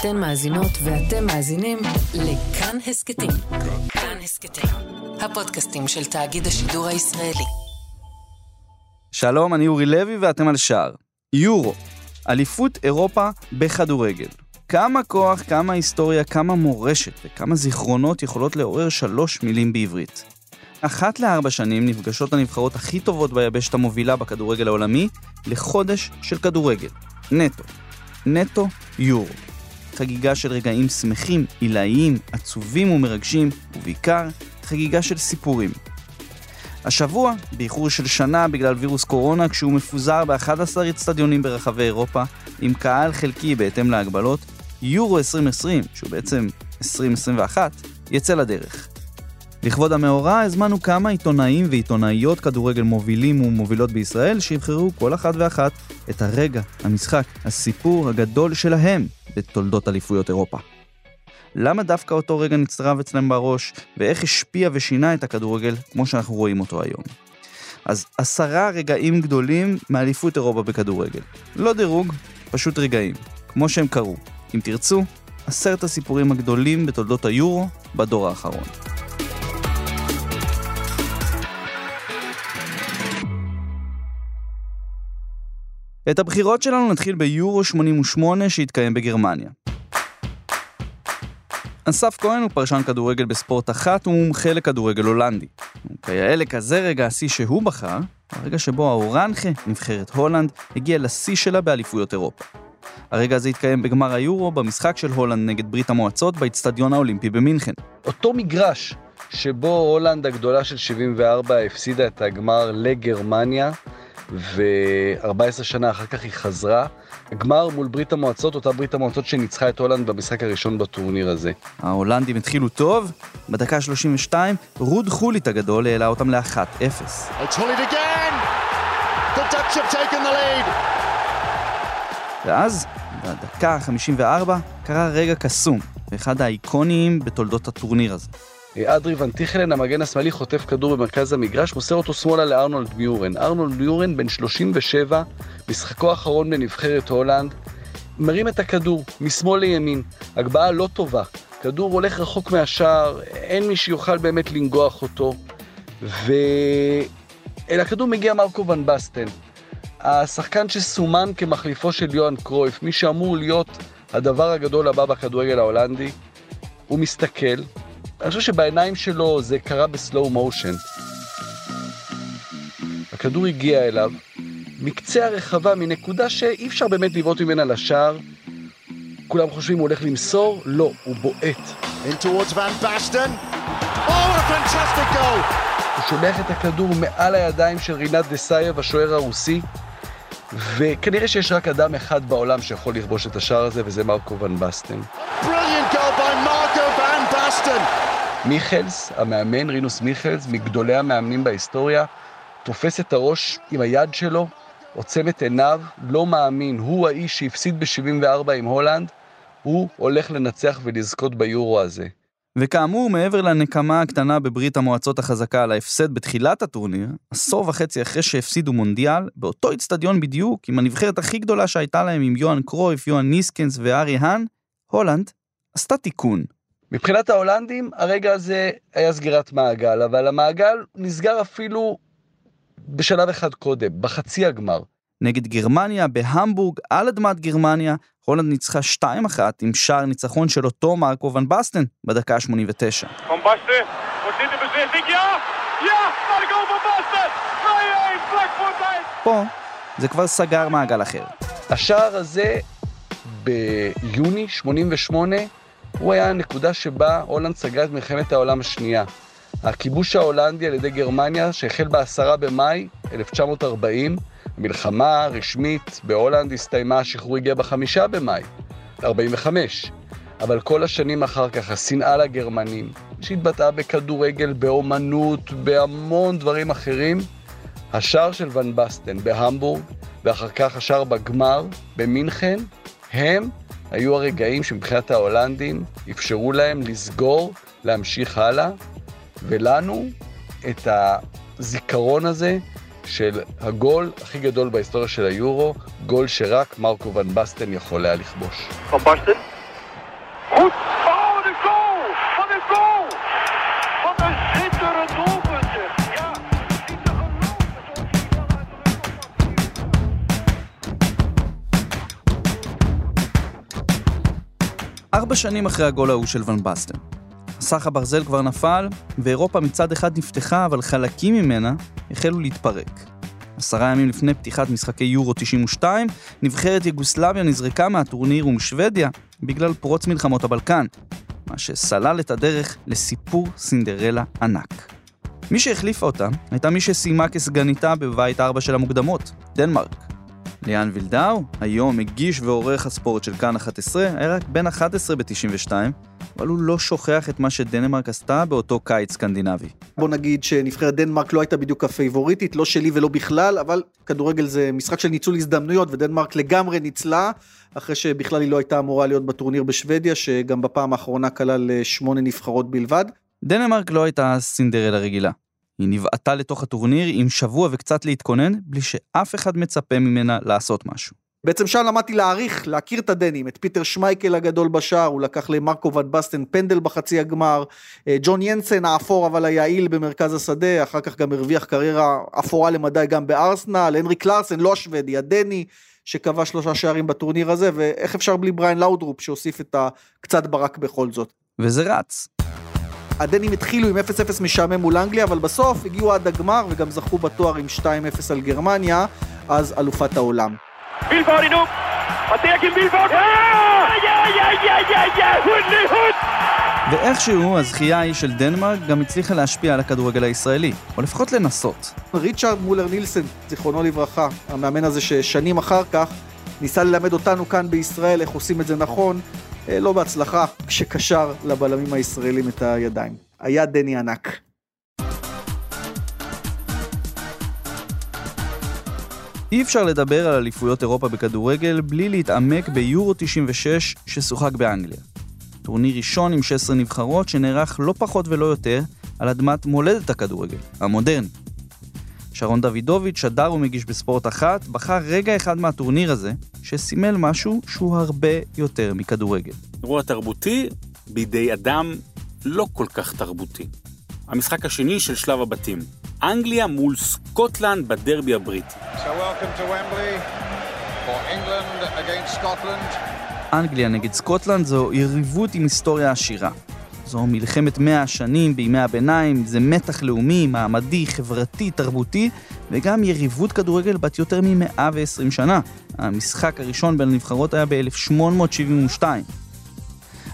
אתן מאזינות ואתם מאזינים לכאן הסכתים. כאן הסכתים, הפודקאסטים של תאגיד השידור הישראלי. שלום, אני אורי לוי ואתם על שער. יורו, אליפות אירופה בכדורגל. כמה כוח, כמה היסטוריה, כמה מורשת וכמה זיכרונות יכולות לעורר שלוש מילים בעברית. אחת לארבע שנים נפגשות הנבחרות הכי טובות ביבשת המובילה בכדורגל העולמי לחודש של כדורגל. נטו. נטו יורו. חגיגה של רגעים שמחים, עילאיים, עצובים ומרגשים, ובעיקר חגיגה של סיפורים. השבוע, באיחור של שנה בגלל וירוס קורונה, כשהוא מפוזר ב-11 אצטדיונים ברחבי אירופה, עם קהל חלקי בהתאם להגבלות, יורו 2020, שהוא בעצם 2021, יצא לדרך. לכבוד המאורע הזמנו כמה עיתונאים ועיתונאיות כדורגל מובילים ומובילות בישראל שיבחרו כל אחת ואחת את הרגע, המשחק, הסיפור הגדול שלהם בתולדות אליפויות אירופה. למה דווקא אותו רגע נצרב אצלם בראש, ואיך השפיע ושינה את הכדורגל כמו שאנחנו רואים אותו היום. אז עשרה רגעים גדולים מאליפות אירופה בכדורגל. לא דירוג, פשוט רגעים, כמו שהם קרו. אם תרצו, עשרת הסיפורים הגדולים בתולדות היורו בדור האחרון. את הבחירות שלנו נתחיל ביורו 88 שהתקיים בגרמניה. אסף כהן הוא פרשן כדורגל בספורט אחת ומומחה לכדורגל הולנדי. כיאה לכזה רגע השיא שהוא בחר, הרגע שבו האורנכה, נבחרת הולנד, הגיע לשיא שלה באליפויות אירופה. הרגע הזה התקיים בגמר היורו במשחק של הולנד נגד ברית המועצות באיצטדיון האולימפי במינכן. אותו מגרש שבו הולנד הגדולה של 74 הפסידה את הגמר לגרמניה, ו-14 שנה אחר כך היא חזרה. גמר מול ברית המועצות, אותה ברית המועצות שניצחה את הולנד במשחק הראשון בטורניר הזה. ההולנדים התחילו טוב, בדקה 32, רוד חולית הגדול העלה אותם ל-1-0. ואז, בדקה ה-54, קרה רגע קסום, ואחד האיקוניים בתולדות הטורניר הזה. אדרי ונטיכלן, המגן השמאלי, חוטף כדור במרכז המגרש, מוסר אותו שמאלה לארנולד מיורן. ארנולד מיורן, בן 37, משחקו האחרון בנבחרת הולנד, מרים את הכדור משמאל לימין. הגבהה לא טובה. כדור הולך רחוק מהשער, אין מי שיוכל באמת לנגוח אותו. ו... אל הכדור מגיע מרקו ון בסטן. השחקן שסומן כמחליפו של יוהאן קרויף, מי שאמור להיות הדבר הגדול הבא בכדורגל ההולנדי, הוא מסתכל, אני חושב שבעיניים שלו זה קרה בסלואו מושן. הכדור הגיע אליו, מקצה הרחבה, מנקודה שאי אפשר באמת לבעוט ממנה לשער. כולם חושבים הוא הולך למסור, לא, הוא בועט. Oh, הוא שולח את הכדור מעל הידיים של רינת דסייב, השוער הרוסי, וכנראה שיש רק אדם אחד בעולם שיכול לכבוש את השער הזה, וזה מרקו ון בסטן. Brilliant מיכלס, המאמן, רינוס מיכלס, מגדולי המאמנים בהיסטוריה, תופס את הראש עם היד שלו, עוצם את עיניו, לא מאמין, הוא האיש שהפסיד ב-74 עם הולנד, הוא הולך לנצח ולזכות ביורו הזה. וכאמור, מעבר לנקמה הקטנה בברית המועצות החזקה על ההפסד בתחילת הטורניר, עשור וחצי אחרי שהפסידו מונדיאל, באותו איצטדיון בדיוק, עם הנבחרת הכי גדולה שהייתה להם עם יוהאן קרויף, יוהאן ניסקנס וארי האן, הולנד עשתה תיקון. מבחינת ההולנדים, הרגע הזה היה סגירת מעגל, אבל המעגל נסגר אפילו בשלב אחד קודם, בחצי הגמר. נגד גרמניה בהמבורג, על אדמת גרמניה, הולנד ניצחה 2-1 עם שער ניצחון של אותו מרקו ון בסטן בדקה ה-89. פה זה כבר סגר מעגל אחר. השער הזה ביוני 88 הוא היה הנקודה שבה הולנד סגרה את מלחמת העולם השנייה. הכיבוש ההולנדי על ידי גרמניה, שהחל ב-10 במאי 1940, המלחמה רשמית בהולנד הסתיימה, השחרור הגיע בחמישה במאי 45. אבל כל השנים אחר כך, השנאה לגרמנים, שהתבטאה בכדורגל, באומנות, בהמון דברים אחרים, השער של ון בסטן בהמבורג, ואחר כך השער בגמר במינכן, הם היו הרגעים שמבחינת ההולנדים אפשרו להם לסגור, להמשיך הלאה, ולנו את הזיכרון הזה של הגול הכי גדול בהיסטוריה של היורו, גול שרק מרקו ון בסטן יכול היה לכבוש. Goed. Oh, de ארבע שנים אחרי הגול ההוא של ון בסטן. מסך הברזל כבר נפל, ואירופה מצד אחד נפתחה, אבל חלקים ממנה החלו להתפרק. עשרה ימים לפני פתיחת משחקי יורו 92, נבחרת יוגוסלביה נזרקה מהטורניר ומשוודיה בגלל פרוץ מלחמות הבלקן, מה שסלל את הדרך לסיפור סינדרלה ענק. מי שהחליפה אותה הייתה מי שסיימה כסגניתה בבית ארבע של המוקדמות, דנמרק. ליאן וילדאו, היום מגיש ועורך הספורט של כאן 11, היה רק בן 11 ב-92, אבל הוא לא שוכח את מה שדנמרק עשתה באותו קיץ סקנדינבי. בוא נגיד שנבחרת דנמרק לא הייתה בדיוק הפייבוריטית, לא שלי ולא בכלל, אבל כדורגל זה משחק של ניצול הזדמנויות, ודנמרק לגמרי ניצלה, אחרי שבכלל היא לא הייתה אמורה להיות בטורניר בשוודיה, שגם בפעם האחרונה כלל אה, שמונה נבחרות בלבד. דנמרק לא הייתה סינדרלה רגילה. היא נבעטה לתוך הטורניר עם שבוע וקצת להתכונן, בלי שאף אחד מצפה ממנה לעשות משהו. בעצם שם למדתי להעריך, להכיר את הדנים, את פיטר שמייקל הגדול בשער, הוא לקח למרקו ון בסטן פנדל בחצי הגמר, אה, ג'ון ינסן האפור אבל היעיל במרכז השדה, אחר כך גם הרוויח קריירה אפורה למדי גם בארסנל, הנריק לרסן, לא השוודי, הדני, שכבש שלושה שערים בטורניר הזה, ואיך אפשר בלי בריין לאודרופ שהוסיף את הקצת ברק בכל זאת. וזה רץ. הדנים התחילו עם 0-0 משעמם מול אנגליה, אבל בסוף הגיעו עד הגמר וגם זכו בתואר עם 2-0 על גרמניה, אז אלופת העולם. ואיכשהו הזכייה ההיא של דנמרק גם הצליחה להשפיע על הכדורגל הישראלי, או לפחות לנסות. ריצ'רד מולר נילסן, זיכרונו לברכה, המאמן הזה ששנים אחר כך ניסה ללמד אותנו כאן בישראל איך עושים את זה נכון, אה, לא בהצלחה, כשקשר לבלמים הישראלים את הידיים. היה דני ענק. אי אפשר לדבר על אליפויות אירופה בכדורגל בלי להתעמק ביורו 96 ששוחק באנגליה. טורניר ראשון עם 16 נבחרות שנערך לא פחות ולא יותר על אדמת מולדת הכדורגל, המודרני. שרון דוידוביץ', שדר ומגיש בספורט אחת, בחר רגע אחד מהטורניר הזה, שסימל משהו שהוא הרבה יותר מכדורגל. אירוע תרבותי בידי אדם לא כל כך תרבותי. המשחק השני של שלב הבתים. אנגליה מול סקוטלנד בדרבי הבריטי. So. אנגליה נגד סקוטלנד זו יריבות עם היסטוריה עשירה. זו מלחמת מאה השנים בימי הביניים, זה מתח לאומי, מעמדי, חברתי, תרבותי, וגם יריבות כדורגל בת יותר מ-120 שנה. המשחק הראשון בין הנבחרות היה ב-1872.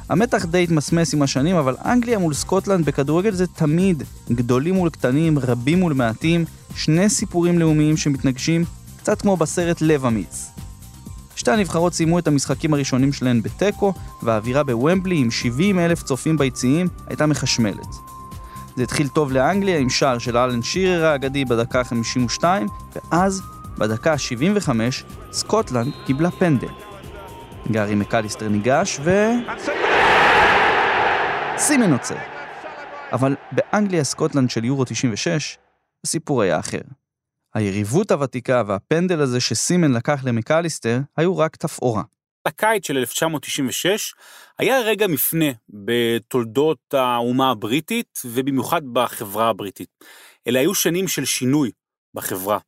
המתח די התמסמס עם השנים, אבל אנגליה מול סקוטלנד בכדורגל זה תמיד גדולים מול קטנים, רבים מול מעטים, שני סיפורים לאומיים שמתנגשים, קצת כמו בסרט לב אמיץ. שתי הנבחרות סיימו את המשחקים הראשונים שלהן בתיקו, והאווירה בוומבלי עם 70 אלף צופים ביציעים הייתה מחשמלת. זה התחיל טוב לאנגליה עם שער של אלן שירר האגדי בדקה ה-52, ואז, בדקה ה-75, סקוטלנד קיבלה פנדל. גארי מקליסטר ניגש ו... סימן עוצר. אבל באנגליה-סקוטלנד של יורו 96, הסיפור היה אחר. היריבות הוותיקה והפנדל הזה שסימן לקח למקליסטר היו רק תפאורה. הקיץ של 1996 היה רגע מפנה בתולדות האומה הבריטית ובמיוחד בחברה הבריטית. אלה היו שנים של שינוי בחברה.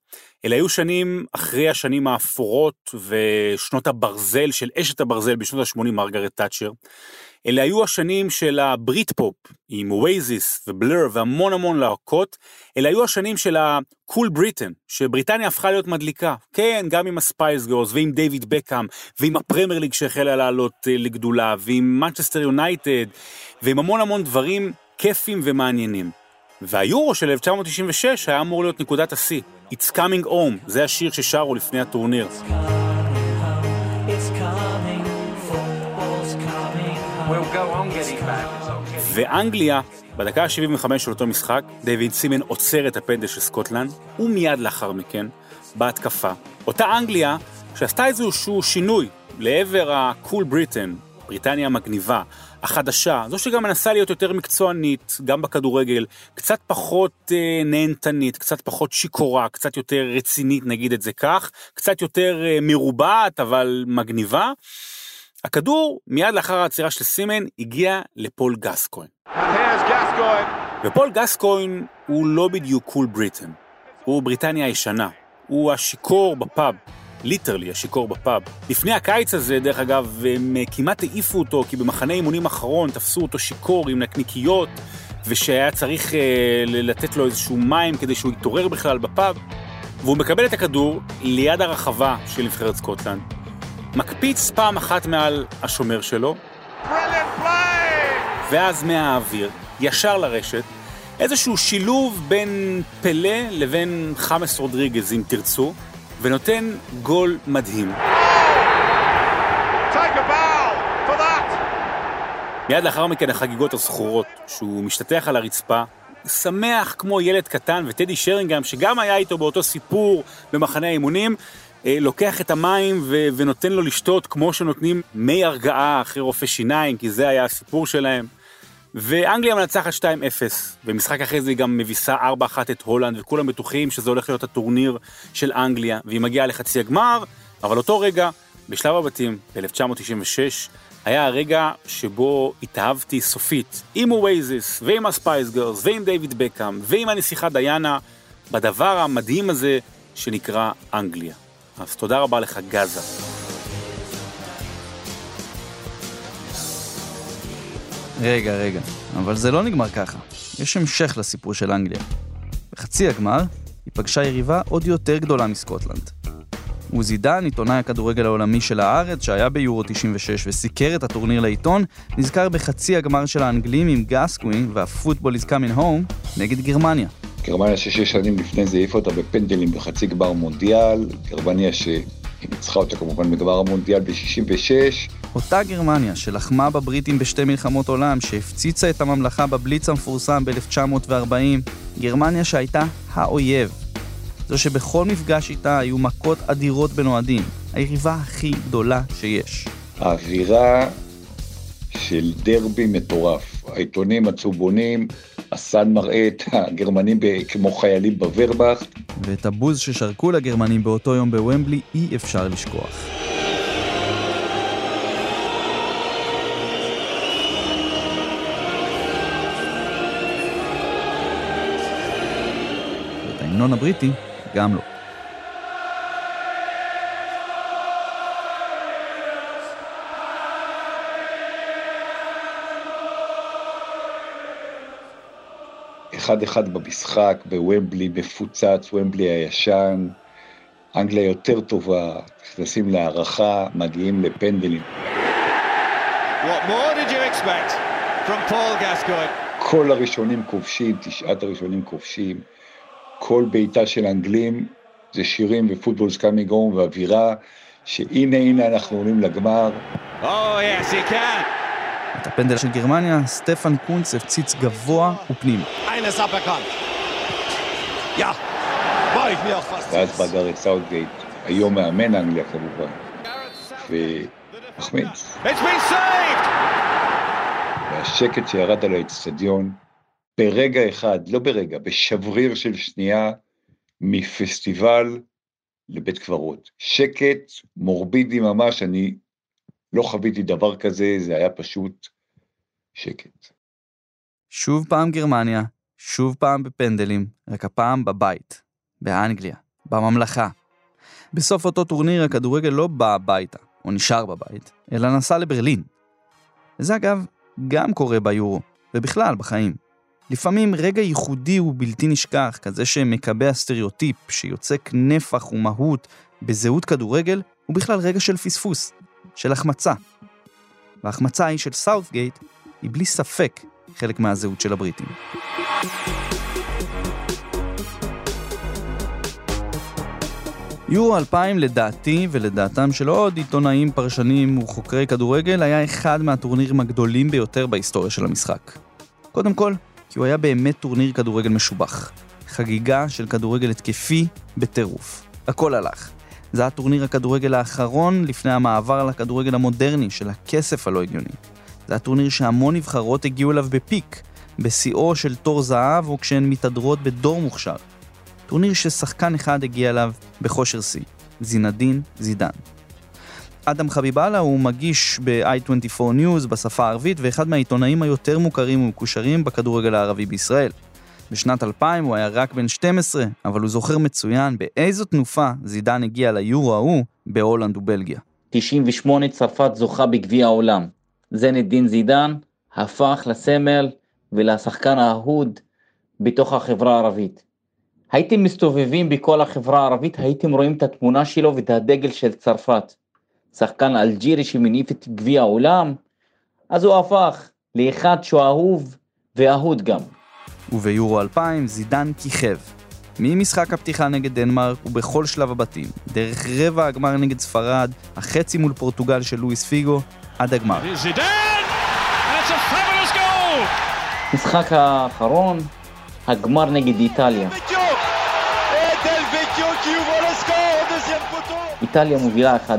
אלה היו שנים אחרי השנים האפורות ושנות הברזל של אשת הברזל בשנות ה-80 מרגרט תאצ'ר. אלה היו השנים של ה Britpop עם אואזיס ובלר והמון המון להקות. אלה היו השנים של ה cool Britain, שבריטניה הפכה להיות מדליקה. כן, גם עם הספייס גירלס ועם דיוויד בקאם ועם הפרמייר ליג שהחלה לעלות אה, לגדולה ועם מנצ'סטר יונייטד ועם המון המון דברים כיפים ומעניינים. והיורו של 1996 היה אמור להיות נקודת השיא. It's coming home, זה השיר ששרו לפני הטורניר. ואנגליה, בדקה ה-75 של אותו משחק, דיוויד סימן עוצר את הפנדל של סקוטלנד, ומיד לאחר מכן, בהתקפה. אותה אנגליה, שעשתה איזשהו שינוי לעבר ה-cool Britain, בריטניה המגניבה, החדשה, זו שגם מנסה להיות יותר מקצוענית, גם בכדורגל, קצת פחות אה, נהנתנית, קצת פחות שיכורה, קצת יותר רצינית, נגיד את זה כך, קצת יותר אה, מרובעת, אבל מגניבה. הכדור, מיד לאחר העצירה של סימן, הגיע לפול גסקוין. ופול גסקוין הוא לא בדיוק cool Britain. הוא בריטניה הישנה. הוא השיכור בפאב. literally השיכור בפאב. לפני הקיץ הזה, דרך אגב, הם אה, כמעט העיפו אותו, כי במחנה אימונים האחרון תפסו אותו שיכור עם נקניקיות, ושהיה צריך אה, לתת לו איזשהו מים כדי שהוא יתעורר בכלל בפאב. והוא מקבל את הכדור ליד הרחבה של נבחרת סקוטלנד. מקפיץ פעם אחת מעל השומר שלו! ואז מהאוויר, ישר לרשת, איזשהו שילוב בין פלא לבין חמאס רודריגז, אם תרצו, ונותן גול מדהים. מיד לאחר מכן החגיגות הזכורות, שהוא משתטח על הרצפה, שמח כמו ילד קטן, וטדי שרינגהם, שגם היה איתו באותו סיפור במחנה האימונים, לוקח את המים ו- ונותן לו לשתות כמו שנותנים מי הרגעה אחרי רופא שיניים, כי זה היה הסיפור שלהם. ואנגליה מנצחת 2-0, ומשחק אחרי זה היא גם מביסה 4-1 את הולנד, וכולם בטוחים שזה הולך להיות הטורניר של אנגליה, והיא מגיעה לחצי הגמר, אבל אותו רגע, בשלב הבתים, ב-1996, היה הרגע שבו התאהבתי סופית, עם אואזיס, ועם הספייס גירלס, ועם דיוויד בקאם, ועם הנסיכה דיאנה, בדבר המדהים הזה שנקרא אנגליה. אז תודה רבה לך, גאזה. רגע, רגע, אבל זה לא נגמר ככה. יש המשך לסיפור של אנגליה. בחצי הגמר, היא פגשה יריבה עוד יותר גדולה מסקוטלנד. עוזי דן, עיתונאי הכדורגל העולמי של הארץ, שהיה ביורו 96 וסיקר את הטורניר לעיתון, נזכר בחצי הגמר של האנגלים עם גסקווין והפוטבול is coming home נגד גרמניה. גרמניה ששש שנים לפני זה העיפה אותה בפנדלים בחצי גמר מונדיאל, גרמניה שהיא ניצחה אותה כמובן בגמר המונדיאל ב-66, אותה גרמניה שלחמה בבריטים בשתי מלחמות עולם, שהפציצה את הממלכה בבליץ המפורסם ב-1940, גרמניה שהייתה האויב. זו שבכל מפגש איתה היו מכות אדירות בין אוהדים, היריבה הכי גדולה שיש. האווירה של דרבי מטורף. העיתונים הצהובונים, הסן מראה את הגרמנים כמו חיילים בוורבכט, ואת הבוז ששרקו לגרמנים באותו יום בוומבלי אי אפשר לשכוח. ואת ההמנון הבריטי גם לא. אחד אחד במשחק, בוומבלי מפוצץ, וומבלי הישן, אנגליה יותר טובה, נכנסים להערכה, מגיעים לפנדלים. What more did you expect from Paul Gascoigne? כל הראשונים כובשים, תשעת הראשונים כובשים, כל בעיטה של האנגלים זה שירים ו football's coming home ואווירה, שהנה הנה אנחנו עולים לגמר, Oh, yes, he can. את הפנדל של גרמניה, סטפן קונץ הפציץ גבוה ופנימה. Fast ואז בא גארט סאוטגייט, היום מאמן אנגליה כמובן, ומחמיץ. It's been saved! והשקט שירד על האצטדיון, ברגע אחד, לא ברגע, בשבריר של שנייה, מפסטיבל לבית קברות. שקט מורבידי ממש, אני לא חוויתי דבר כזה, זה היה פשוט שקט. שוב פעם גרמניה, שוב פעם בפנדלים, רק הפעם בבית, באנגליה, בממלכה. בסוף אותו טורניר הכדורגל לא בא הביתה, או נשאר בבית, אלא נסע לברלין. וזה אגב גם קורה ביורו, ובכלל בחיים. לפעמים רגע ייחודי ובלתי נשכח, כזה שמקבע סטריאוטיפ, שיוצק נפח ומהות בזהות כדורגל, הוא בכלל רגע של פספוס, של החמצה. וההחמצה ההיא של סאות'גייט היא בלי ספק חלק מהזהות של הבריטים. יורו 2000 לדעתי ולדעתם של עוד עיתונאים, פרשנים וחוקרי כדורגל היה אחד מהטורנירים הגדולים ביותר בהיסטוריה של המשחק. קודם כל, כי הוא היה באמת טורניר כדורגל משובח. חגיגה של כדורגל התקפי בטירוף. הכל הלך. זה היה טורניר הכדורגל האחרון לפני המעבר לכדורגל המודרני של הכסף הלא הגיוני. זה היה טורניר שהמון נבחרות הגיעו אליו ב peak, בשיאו של תור זהב או כשהן מתהדרות בדור מוכשר. טורניר ששחקן אחד הגיע אליו בכושר שיא, זינדין זידן. אדם חביבאללה הוא מגיש ב-i24 News בשפה הערבית ואחד מהעיתונאים היותר מוכרים ומקושרים בכדורגל הערבי בישראל. בשנת 2000 הוא היה רק בן 12, אבל הוא זוכר מצוין באיזו תנופה זידן הגיע ליורו ההוא בהולנד ובלגיה. 98 צרפת זוכה בגביע העולם. זנדין זידן הפך לסמל ולשחקן האהוד בתוך החברה הערבית. הייתם מסתובבים בכל החברה הערבית, הייתם רואים את התמונה שלו ואת הדגל של צרפת. שחקן אלג'ירי שמניף את גביע העולם, אז הוא הפך לאחד שהוא אהוב ואהוד גם. וביורו 2000 זידן כיכב. ממשחק הפתיחה נגד דנמרק ובכל שלב הבתים, דרך רבע הגמר נגד ספרד, החצי מול פורטוגל של לואיס פיגו, עד הגמר. משחק האחרון, הגמר נגד איטליה. איטליה מובילה 1-0,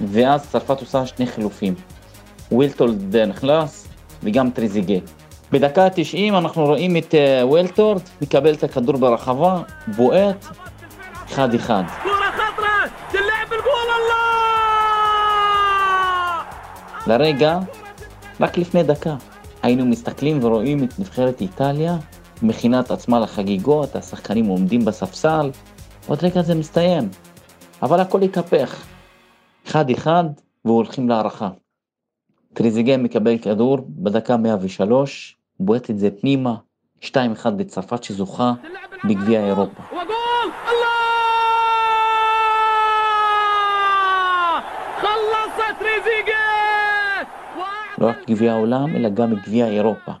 ואז צרפת עושה שני חילופים. ווילטורד נכנס וגם טרזגה. בדקה ה-90 אנחנו רואים את uh, ווילטורד מקבל את הכדור ברחבה, בועט, 1-1. לרגע, רק לפני דקה, היינו מסתכלים ורואים את נבחרת איטליה מכינה את עצמה לחגיגות, השחקנים עומדים בספסל, עוד רגע זה מסתיים. אבל הכל התהפך. אחד אחד והולכים להערכה. טריזיגן מקבל כדור בדקה 103, בועט את זה פנימה, 2-1 לצרפת שזוכה בגביע אירופה. לא רק גביע העולם, אלא גם גביע אירופה.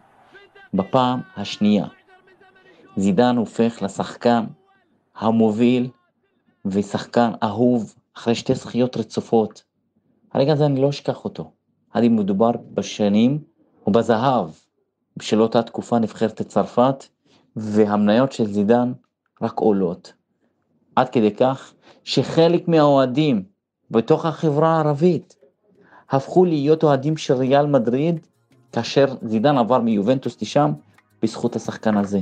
בפעם השנייה. זידן הופך לשחקן המוביל ושחקן אהוב אחרי שתי זכיות רצופות. הרגע הזה אני לא אשכח אותו. עד אם מדובר בשנים ובזהב של אותה תקופה נבחרת צרפת, והמניות של זידן רק עולות. עד כדי כך שחלק מהאוהדים בתוך החברה הערבית הפכו להיות אוהדים של ריאל מדריד, כאשר זידן עבר מיובנטוס לשם בזכות השחקן הזה.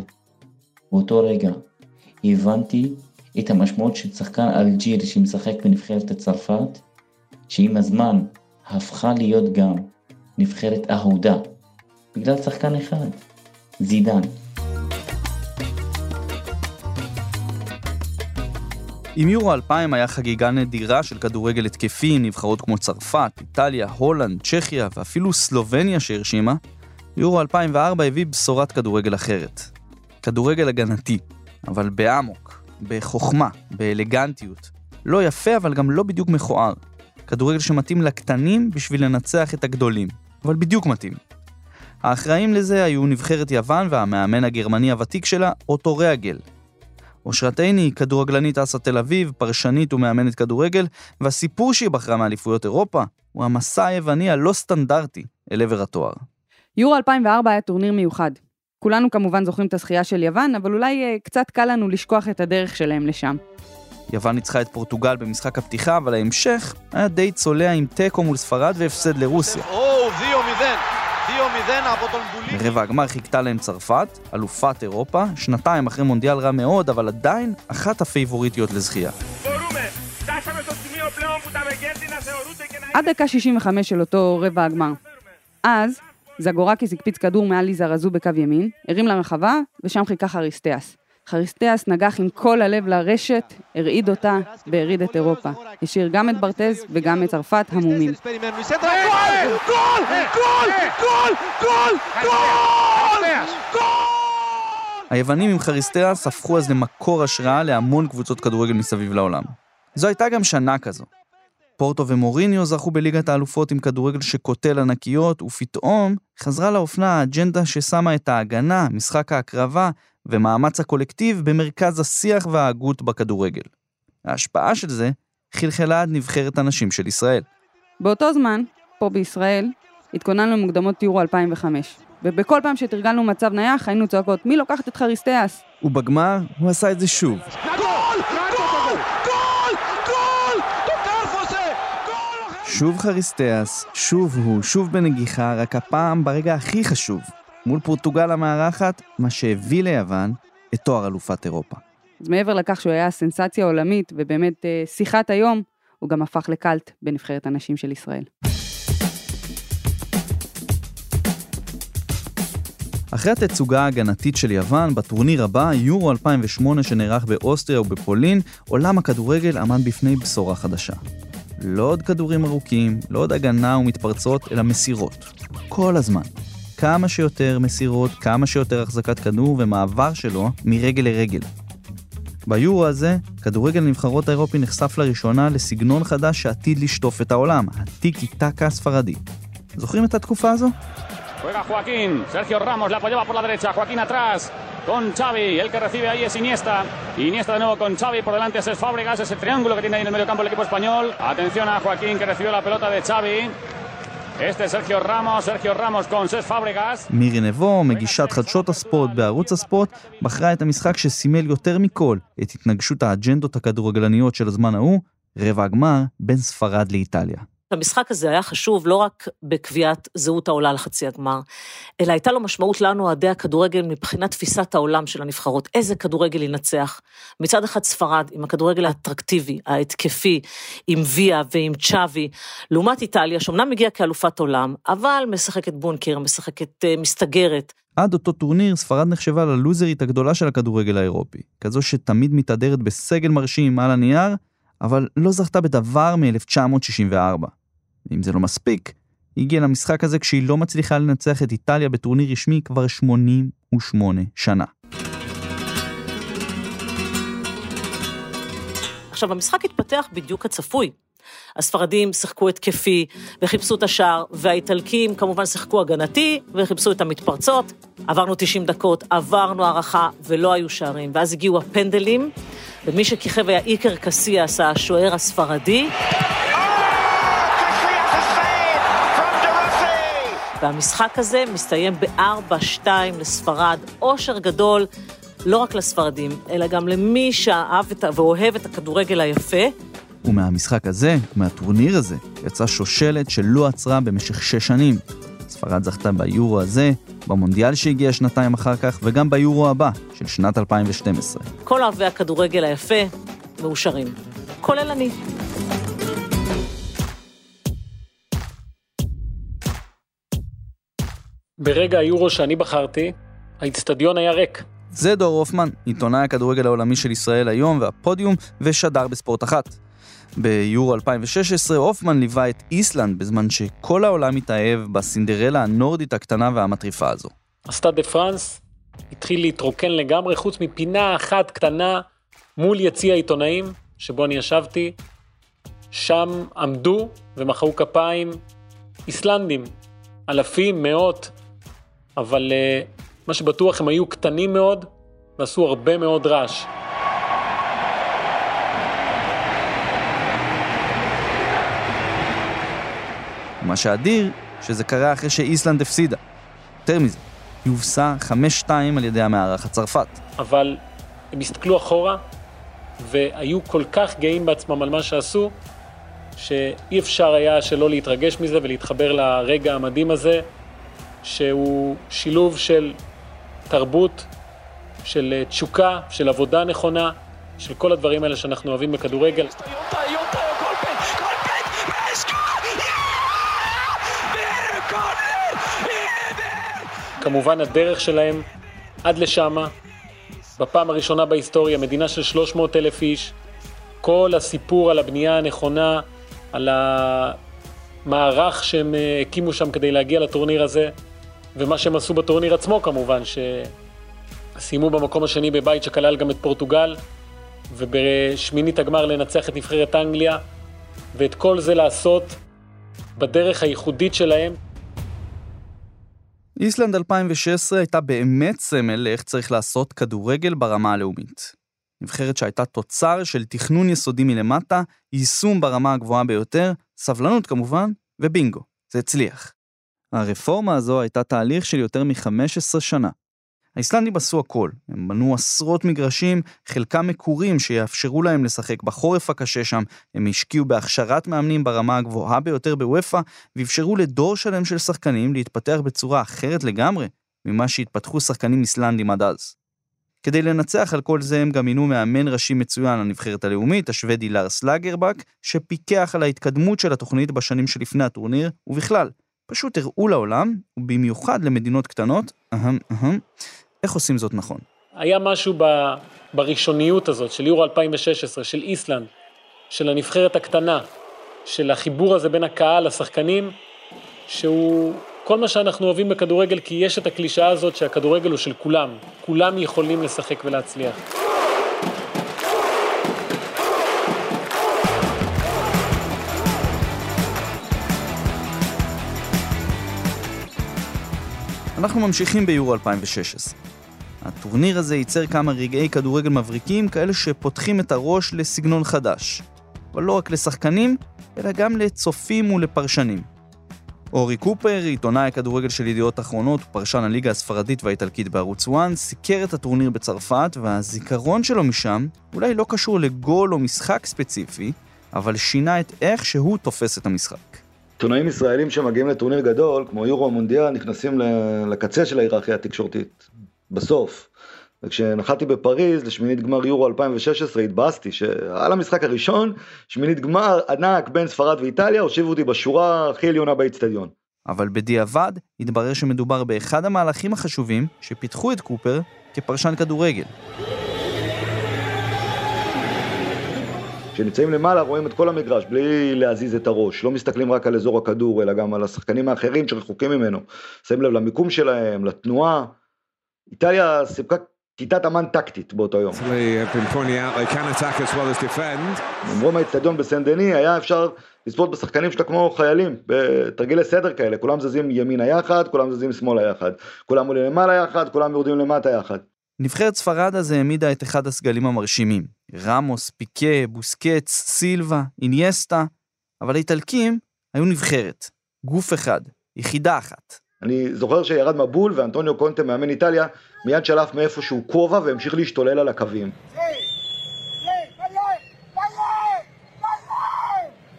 באותו רגע הבנתי את המשמעות של שחקן אלג'יר שמשחק בנבחרת צרפת, שעם הזמן הפכה להיות גם נבחרת אהודה, בגלל שחקן אחד, זידן. עם יורו 2000 היה חגיגה נדירה של כדורגל התקפי עם נבחרות כמו צרפת, איטליה, הולנד, צ'כיה ואפילו סלובניה שהרשימה, יורו 2004 הביא בשורת כדורגל אחרת. כדורגל הגנתי, אבל באמוק, בחוכמה, באלגנטיות. לא יפה, אבל גם לא בדיוק מכוער. כדורגל שמתאים לקטנים בשביל לנצח את הגדולים, אבל בדיוק מתאים. האחראים לזה היו נבחרת יוון והמאמן הגרמני הוותיק שלה, אוטו ריאגל. אושרת עיני היא כדורגלנית אסה תל אביב, פרשנית ומאמנת כדורגל, והסיפור שהיא בחרה מאליפויות אירופה הוא המסע היווני הלא סטנדרטי אל עבר התואר. יורו 2004 היה טורניר מיוחד. כולנו כמובן זוכרים את הזכייה של יוון, אבל אולי אה, קצת קל לנו לשכוח את הדרך שלהם לשם. יוון ניצחה את פורטוגל במשחק הפתיחה, אבל ההמשך היה די צולע עם תיקו מול ספרד והפסד לרוסיה. ברבע הגמר חיכתה להם צרפת, אלופת אירופה, שנתיים אחרי מונדיאל רע מאוד, אבל עדיין אחת הפייבוריטיות לזכייה. עד דקה 65 של אותו רבע הגמר. אז, זגורקיס הקפיץ כדור מעל ליזה רזו בקו ימין, הרים לרחבה, ושם חיכה חריסטיאס. חריסטיאס נגח עם כל הלב לרשת, הרעיד אותה והרעיד את אירופה. השאיר גם את ברטז וגם את צרפת המומים. היוונים עם חריסטיאס הפכו אז למקור השראה להמון קבוצות כדורגל מסביב לעולם. זו הייתה גם שנה כזו. פורטו ומוריניו זכו בליגת האלופות עם כדורגל שקוטל ענקיות, ופתאום חזרה לאופנה האג'נדה ששמה את ההגנה, משחק ההקרבה ומאמץ הקולקטיב במרכז השיח וההגות בכדורגל. ההשפעה של זה חלחלה עד נבחרת הנשים של ישראל. באותו זמן, פה בישראל, התכוננו למוקדמות יורו 2005. ובכל פעם שתרגלנו מצב נייח, היינו צועקות, מי לוקחת את חריסטיאס? ובגמר הוא עשה את זה שוב. שוב חריסטיאס, שוב הוא, שוב בנגיחה, רק הפעם ברגע הכי חשוב, מול פורטוגל המארחת, מה שהביא ליוון את תואר אלופת אירופה. אז מעבר לכך שהוא היה סנסציה עולמית ובאמת אה, שיחת היום, הוא גם הפך לקאלט בנבחרת הנשים של ישראל. אחרי התצוגה ההגנתית של יוון, בטורניר הבא, יורו 2008 שנערך באוסטריה ובפולין, עולם הכדורגל עמד בפני בשורה חדשה. לא עוד כדורים ארוכים, לא עוד הגנה ומתפרצות, אלא מסירות. כל הזמן. כמה שיותר מסירות, כמה שיותר החזקת כדור ומעבר שלו מרגל לרגל. ביורו הזה, כדורגל הנבחרות האירופי נחשף לראשונה לסגנון חדש שעתיד לשטוף את העולם, הטיקי טקה הספרדי. זוכרים את התקופה הזו? Juega Joaquín, Sergio Ramos la apoyaba por la derecha, Joaquín atrás, con Xavi, el que recibe ahí es Iniesta, Iniesta de nuevo con Xavi, por delante es Fábregas, ese triángulo que tiene ahí en el medio campo el equipo español, atención a Joaquín que recibió la pelota de Xavi, מירי נבו, מגישת חדשות הספורט בערוץ הספורט, בחרה את המשחק שסימל יותר מכל את התנגשות האג'נדות הכדורגלניות של הזמן ההוא, רבע הגמר בין ספרד לאיטליה. המשחק הזה היה חשוב לא רק בקביעת זהות העולה לחצי הגמר, אלא הייתה לו משמעות לנו, אוהדי הכדורגל, מבחינת תפיסת העולם של הנבחרות. איזה כדורגל ינצח? מצד אחד ספרד, עם הכדורגל האטרקטיבי, ההתקפי, עם ויה ועם צ'אבי, לעומת איטליה, שאומנם הגיעה כאלופת עולם, אבל משחקת בונקר, משחקת uh, מסתגרת. עד אותו טורניר, ספרד נחשבה ללוזרית הגדולה של הכדורגל האירופי. כזו שתמיד מתהדרת בסגל מרשים על הנייר, אבל לא זכתה בדבר מ-1964. אם זה לא מספיק, היא הגיעה למשחק הזה כשהיא לא מצליחה לנצח את איטליה בטורניר רשמי כבר 88 שנה. עכשיו, המשחק התפתח בדיוק כצפוי. הספרדים שיחקו התקפי וחיפשו את השער, והאיטלקים כמובן שיחקו הגנתי וחיפשו את המתפרצות. עברנו 90 דקות, עברנו הערכה ולא היו שערים, ואז הגיעו הפנדלים, ומי שכיכב היה איקר קסיאס, השוער הספרדי. והמשחק הזה מסתיים ב-4-2 לספרד, אושר גדול לא רק לספרדים, אלא גם למי שאהב את, ואוהב את הכדורגל היפה. ומהמשחק הזה, מהטורניר הזה, יצאה שושלת שלא עצרה במשך שש שנים. ספרד זכתה ביורו הזה, במונדיאל שהגיע שנתיים אחר כך, וגם ביורו הבא, של שנת 2012. כל אוהבי הכדורגל היפה מאושרים, כולל אני. ברגע היורו שאני בחרתי, האיצטדיון היה ריק. זה דור הופמן, עיתונאי הכדורגל העולמי של ישראל היום והפודיום, ושדר בספורט אחת. ביורו 2016 הופמן ליווה את איסלנד בזמן שכל העולם התאהב בסינדרלה הנורדית הקטנה והמטריפה הזו. הסטאד דה פרנס התחיל להתרוקן לגמרי, חוץ מפינה אחת קטנה מול יציע העיתונאים, שבו אני ישבתי. שם עמדו ומחאו כפיים איסלנדים, אלפים, מאות, אבל uh, מה שבטוח הם היו קטנים מאוד ועשו הרבה מאוד רעש. מה שאדיר, שזה קרה אחרי שאיסלנד הפסידה. יותר מזה, היא הובסה 5-2 על ידי המארח הצרפת. אבל הם הסתכלו אחורה והיו כל כך גאים בעצמם על מה שעשו, שאי אפשר היה שלא להתרגש מזה ולהתחבר לרגע המדהים הזה, שהוא שילוב של תרבות, של תשוקה, של עבודה נכונה, של כל הדברים האלה שאנחנו אוהבים בכדורגל. כמובן הדרך שלהם עד לשמה, בפעם הראשונה בהיסטוריה, מדינה של 300 אלף איש, כל הסיפור על הבנייה הנכונה, על המערך שהם הקימו שם כדי להגיע לטורניר הזה, ומה שהם עשו בטורניר עצמו כמובן, שסיימו במקום השני בבית שכלל גם את פורטוגל, ובשמינית הגמר לנצח את נבחרת אנגליה, ואת כל זה לעשות בדרך הייחודית שלהם. איסלנד 2016 הייתה באמת סמל לאיך צריך לעשות כדורגל ברמה הלאומית. נבחרת שהייתה תוצר של תכנון יסודי מלמטה, יישום ברמה הגבוהה ביותר, סבלנות כמובן, ובינגו, זה הצליח. הרפורמה הזו הייתה תהליך של יותר מ-15 שנה. האיסלנדים עשו הכל, הם בנו עשרות מגרשים, חלקם מקורים שיאפשרו להם לשחק בחורף הקשה שם, הם השקיעו בהכשרת מאמנים ברמה הגבוהה ביותר בוופא, ואפשרו לדור שלם של שחקנים להתפתח בצורה אחרת לגמרי ממה שהתפתחו שחקנים איסלנדים עד אז. כדי לנצח על כל זה הם גם מינו מאמן ראשי מצוין לנבחרת הלאומית, השוודי לארס לגרבק, שפיקח על ההתקדמות של התוכנית בשנים שלפני הטורניר, ובכלל, פשוט הראו לעולם, ובמיוחד למדינות קטנות, אהם אהם, איך עושים זאת נכון. היה משהו ב, בראשוניות הזאת של יורו 2016, של איסלנד, של הנבחרת הקטנה, של החיבור הזה בין הקהל לשחקנים, שהוא כל מה שאנחנו אוהבים בכדורגל, כי יש את הקלישאה הזאת שהכדורגל הוא של כולם, כולם יכולים לשחק ולהצליח. אנחנו ממשיכים ביורו 2016. הטורניר הזה ייצר כמה רגעי כדורגל מבריקים, כאלה שפותחים את הראש לסגנון חדש. אבל לא רק לשחקנים, אלא גם לצופים ולפרשנים. אורי קופר, עיתונאי הכדורגל של ידיעות אחרונות, פרשן הליגה הספרדית והאיטלקית בערוץ 1, סיקר את הטורניר בצרפת, והזיכרון שלו משם אולי לא קשור לגול או משחק ספציפי, אבל שינה את איך שהוא תופס את המשחק. עיתונאים ישראלים שמגיעים לטורניר גדול, כמו יורו המונדיאל, נכנסים לקצה של ההיררכיה התקשורתית, בסוף. וכשנחתי בפריז לשמינית גמר יורו 2016 התבאסתי שעל המשחק הראשון, שמינית גמר ענק בין ספרד ואיטליה, הושיבו אותי בשורה הכי עליונה באיצטדיון. אבל בדיעבד התברר שמדובר באחד המהלכים החשובים שפיתחו את קופר כפרשן כדורגל. כשנמצאים למעלה רואים את כל המגרש בלי להזיז את הראש, לא מסתכלים רק על אזור הכדור אלא גם על השחקנים האחרים שרחוקים ממנו. שמים לב למיקום שלהם, לתנועה. איטליה סיפקה כיתת אמן טקטית באותו יום. האצטדיון בסן דני היה אפשר לצפות בשחקנים שלה כמו חיילים, בתרגילי סדר כאלה, כולם זזים ימינה יחד, כולם זזים שמאלה יחד, כולם עולים למעלה יחד, כולם יורדים למטה יחד. נבחרת ספרד אז העמידה את אחד הסגלים המרשימים, רמוס, פיקה, בוסקץ, סילבה, אינייסטה, אבל האיטלקים היו נבחרת, גוף אחד, יחידה אחת. אני זוכר שירד מבול ואנטוניו קונטה מאמן איטליה מיד שלף מאיפשהו כובע והמשיך להשתולל על הקווים.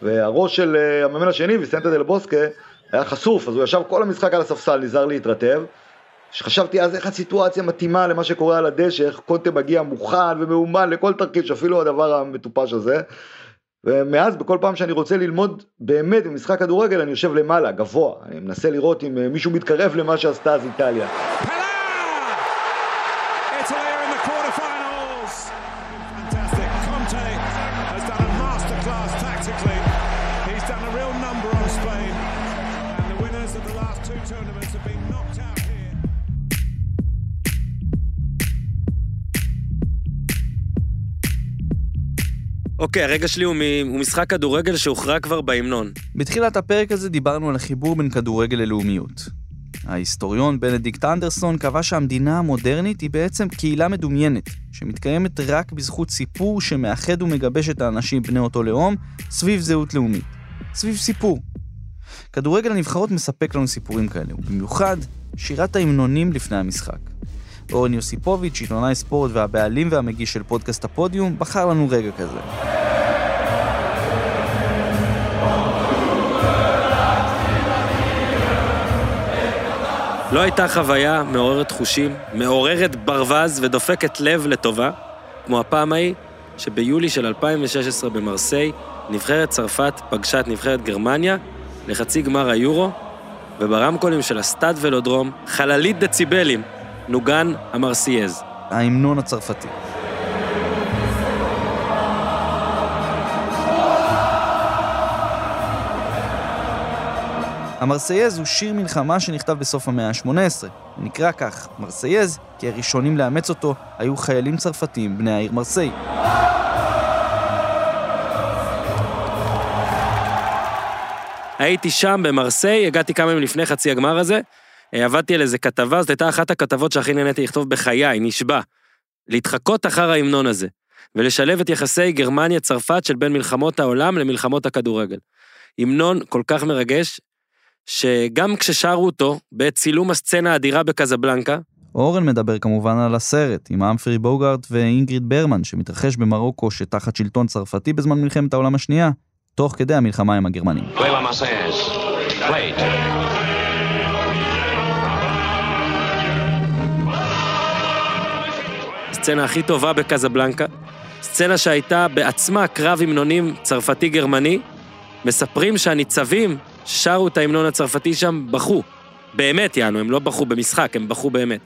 והראש של אה, המאמן השני, ויסנטה דל בוסקה, היה חשוף, אז הוא ישב כל המשחק על הספסל, נזהר להתרטב. שחשבתי אז איך הסיטואציה מתאימה למה שקורה על הדשא, איך קונטה מגיע מוכן ומאומן לכל תרקיד, אפילו הדבר המטופש הזה. ומאז בכל פעם שאני רוצה ללמוד באמת במשחק כדורגל אני יושב למעלה, גבוה, אני מנסה לראות אם מישהו מתקרב למה שעשתה אז איטליה. אוקיי, הרגע שלי הוא, מ- הוא משחק כדורגל שהוכרע כבר בהמנון. בתחילת הפרק הזה דיברנו על החיבור בין כדורגל ללאומיות. ההיסטוריון בנדיקט אנדרסון קבע שהמדינה המודרנית היא בעצם קהילה מדומיינת, שמתקיימת רק בזכות סיפור שמאחד ומגבש את האנשים בני אותו לאום סביב זהות לאומית. סביב סיפור. כדורגל הנבחרות מספק לנו סיפורים כאלה, ובמיוחד שירת ההמנונים לפני המשחק. אורן יוסיפוביץ', עיתונאי ספורט והבעלים והמגיש של פודקאסט הפודיום, בחר לנו רגע כזה. לא הייתה חוויה מעוררת חושים, מעוררת עור ברווז ודופקת לב לטובה, כמו הפעם ההיא שביולי של 2016 במרסיי, נבחרת צרפת פגשה את נבחרת גרמניה לחצי גמר היורו, וברמקולים של הסטאד וולודרום, חללית דציבלים, נוגן המרסייז. ההמנון הצרפתי. המרסייז הוא שיר מלחמה שנכתב בסוף המאה ה-18. הוא נקרא כך, מרסייז, כי הראשונים לאמץ אותו היו חיילים צרפתים בני העיר מרסיי. הייתי שם במרסיי, הגעתי כמה ימים לפני חצי הגמר הזה, עבדתי על איזה כתבה, זאת הייתה אחת הכתבות שהכי נהניתי לכתוב בחיי, נשבע. להתחקות אחר ההמנון הזה, ולשלב את יחסי גרמניה-צרפת של בין מלחמות העולם למלחמות הכדורגל. המנון כל כך מרגש, שגם כששרו אותו בעת צילום הסצנה האדירה בקזבלנקה, אורן מדבר כמובן על הסרט, עם אמפרי בוגארט ואינגריד ברמן, שמתרחש במרוקו שתחת שלטון צרפתי בזמן מלחמת העולם השנייה, תוך כדי המלחמה עם הגרמנים. Nueva הסצנה הכי טובה בקזבלנקה, סצנה שהייתה בעצמה קרב המנונים צרפתי-גרמני, מספרים שהניצבים ששרו את ההמנון הצרפתי שם בכו. באמת, יענו, הם לא בכו במשחק, הם בכו באמת.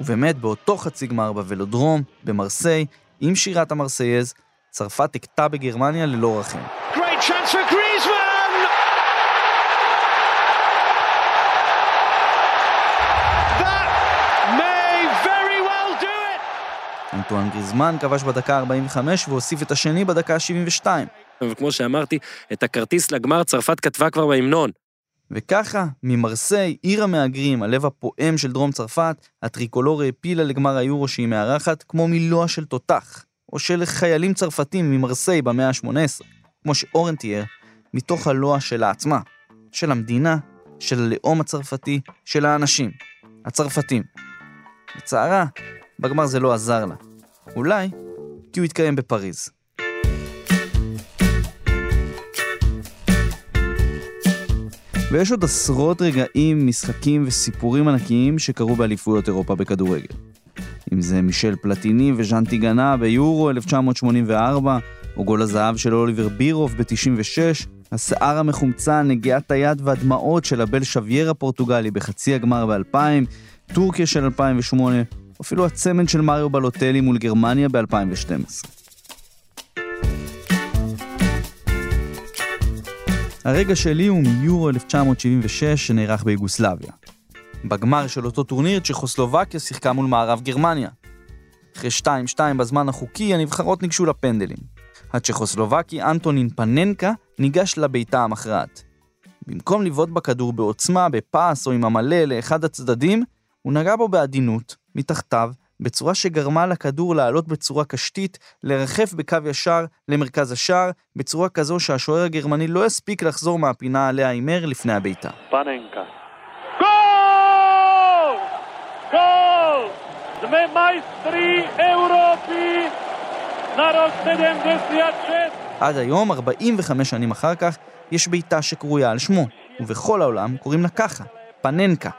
ובאמת, באותו חצי גמר בוולודרום, במרסיי, עם שירת המרסייז, צרפת הכתה בגרמניה ללא רחם. Great אנטואן גריזמן כבש בדקה ה-45 והוסיף את השני בדקה ה-72. וכמו שאמרתי, את הכרטיס לגמר צרפת כתבה כבר בהמנון. וככה, ממרסיי, עיר המהגרים, הלב הפועם של דרום צרפת, הטריקולור העפילה לגמר היורו שהיא מארחת כמו מילוע של תותח, או של חיילים צרפתים ממרסיי במאה ה-18, כמו שאורן תיאר, מתוך הלוע שלה עצמה, של המדינה, של הלאום הצרפתי, של האנשים, הצרפתים. לצערה, בגמר זה לא עזר לה. אולי כי הוא התקיים בפריז. ויש עוד עשרות רגעים, משחקים וסיפורים ענקיים שקרו באליפויות אירופה בכדורגל. אם זה מישל פלטיני וז'אן טיגנה ביורו 1984, או גול הזהב של אוליבר בירוב ב-96, השיער המחומצן, נגיעת היד והדמעות של הבל שווייר הפורטוגלי בחצי הגמר ב-2000, טורקיה של 2008, או אפילו הצמד של מריו בלוטלי מול גרמניה ב-2012. הרגע שלי הוא מיורו 1976 שנערך ביוגוסלביה. בגמר של אותו טורניר צ'כוסלובקיה שיחקה מול מערב גרמניה. אחרי 2-2 בזמן החוקי הנבחרות ניגשו לפנדלים. הצ'כוסלובקי אנטונין פננקה ניגש לביתה המכרעת. במקום לבעוט בכדור בעוצמה, בפס או עם המלא לאחד הצדדים, הוא נגע בו בעדינות, מתחתיו, בצורה שגרמה לכדור לעלות בצורה קשתית, לרחף בקו ישר למרכז השער, בצורה כזו שהשוער הגרמני לא הספיק לחזור מהפינה עליה הימר לפני! Gol! Sme majstri Europy na rok 76! עד היום, 45 שנים אחר כך, יש בעיטה שקרויה על שמו, ובכל העולם קוראים לה ככה, פננקה.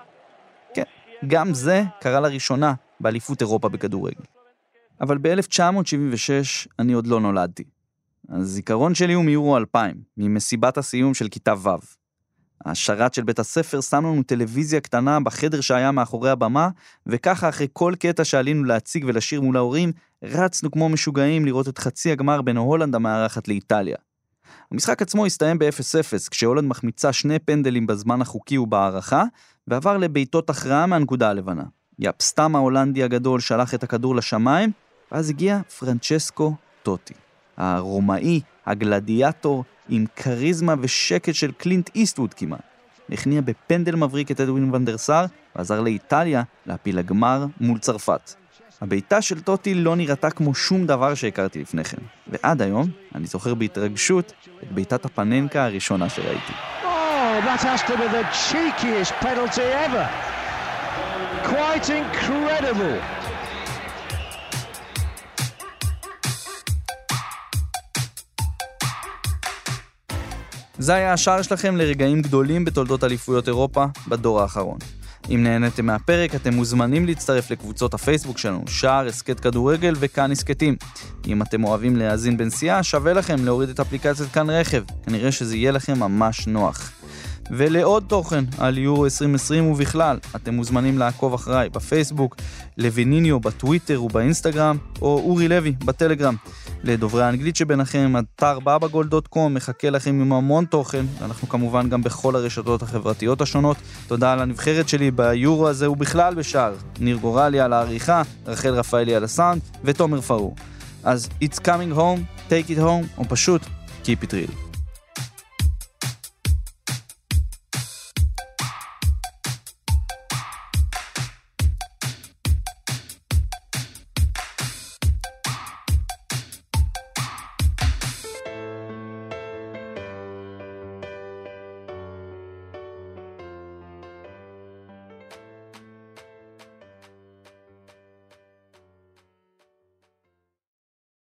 גם זה קרה לראשונה באליפות אירופה בכדורגל. אבל ב-1976 אני עוד לא נולדתי. הזיכרון שלי הוא מיורו 2000, ממסיבת הסיום של כיתה ו'. השרת של בית הספר שם לנו טלוויזיה קטנה בחדר שהיה מאחורי הבמה, וככה אחרי כל קטע שעלינו להציג ולשיר מול ההורים, רצנו כמו משוגעים לראות את חצי הגמר בין הולנד המארחת לאיטליה. המשחק עצמו הסתיים ב-0-0, כשהולנד מחמיצה שני פנדלים בזמן החוקי ובהערכה, ועבר לבעיטות הכרעה מהנקודה הלבנה. יפסטם ההולנדי הגדול שלח את הכדור לשמיים, ואז הגיע פרנצ'סקו טוטי. הרומאי, הגלדיאטור, עם כריזמה ושקט של קלינט איסטווד כמעט. הכניע בפנדל מבריק את אדווין ונדרסאר, ועזר לאיטליה להפיל לגמר מול צרפת. הבעיטה של טוטי לא נראתה כמו שום דבר שהכרתי לפני כן, ועד היום אני זוכר בהתרגשות את בעיטת הפננקה הראשונה שראיתי. Oh, that has to be the cheekiest penalty ever. Quite incredible. זה היה השער שלכם לרגעים גדולים בתולדות אליפויות אירופה בדור האחרון. אם נהניתם מהפרק, אתם מוזמנים להצטרף לקבוצות הפייסבוק שלנו, שער, הסכת כדורגל וכאן הסכתים. אם אתם אוהבים להאזין בנסיעה, שווה לכם להוריד את אפליקציית כאן רכב, כנראה שזה יהיה לכם ממש נוח. ולעוד תוכן על יורו 2020 ובכלל, אתם מוזמנים לעקוב אחריי בפייסבוק, לויניניו בטוויטר ובאינסטגרם, או אורי לוי בטלגרם. לדוברי האנגלית שביניכם, אתר בבגול.קום מחכה לכם עם המון תוכן, ואנחנו כמובן גם בכל הרשתות החברתיות השונות. תודה על הנבחרת שלי ביורו הזה ובכלל בשאר. ניר גורלי על העריכה, רחל רפאלי על הסאונד, ותומר פאור. אז It's coming home, take it home, או פשוט Keep it real.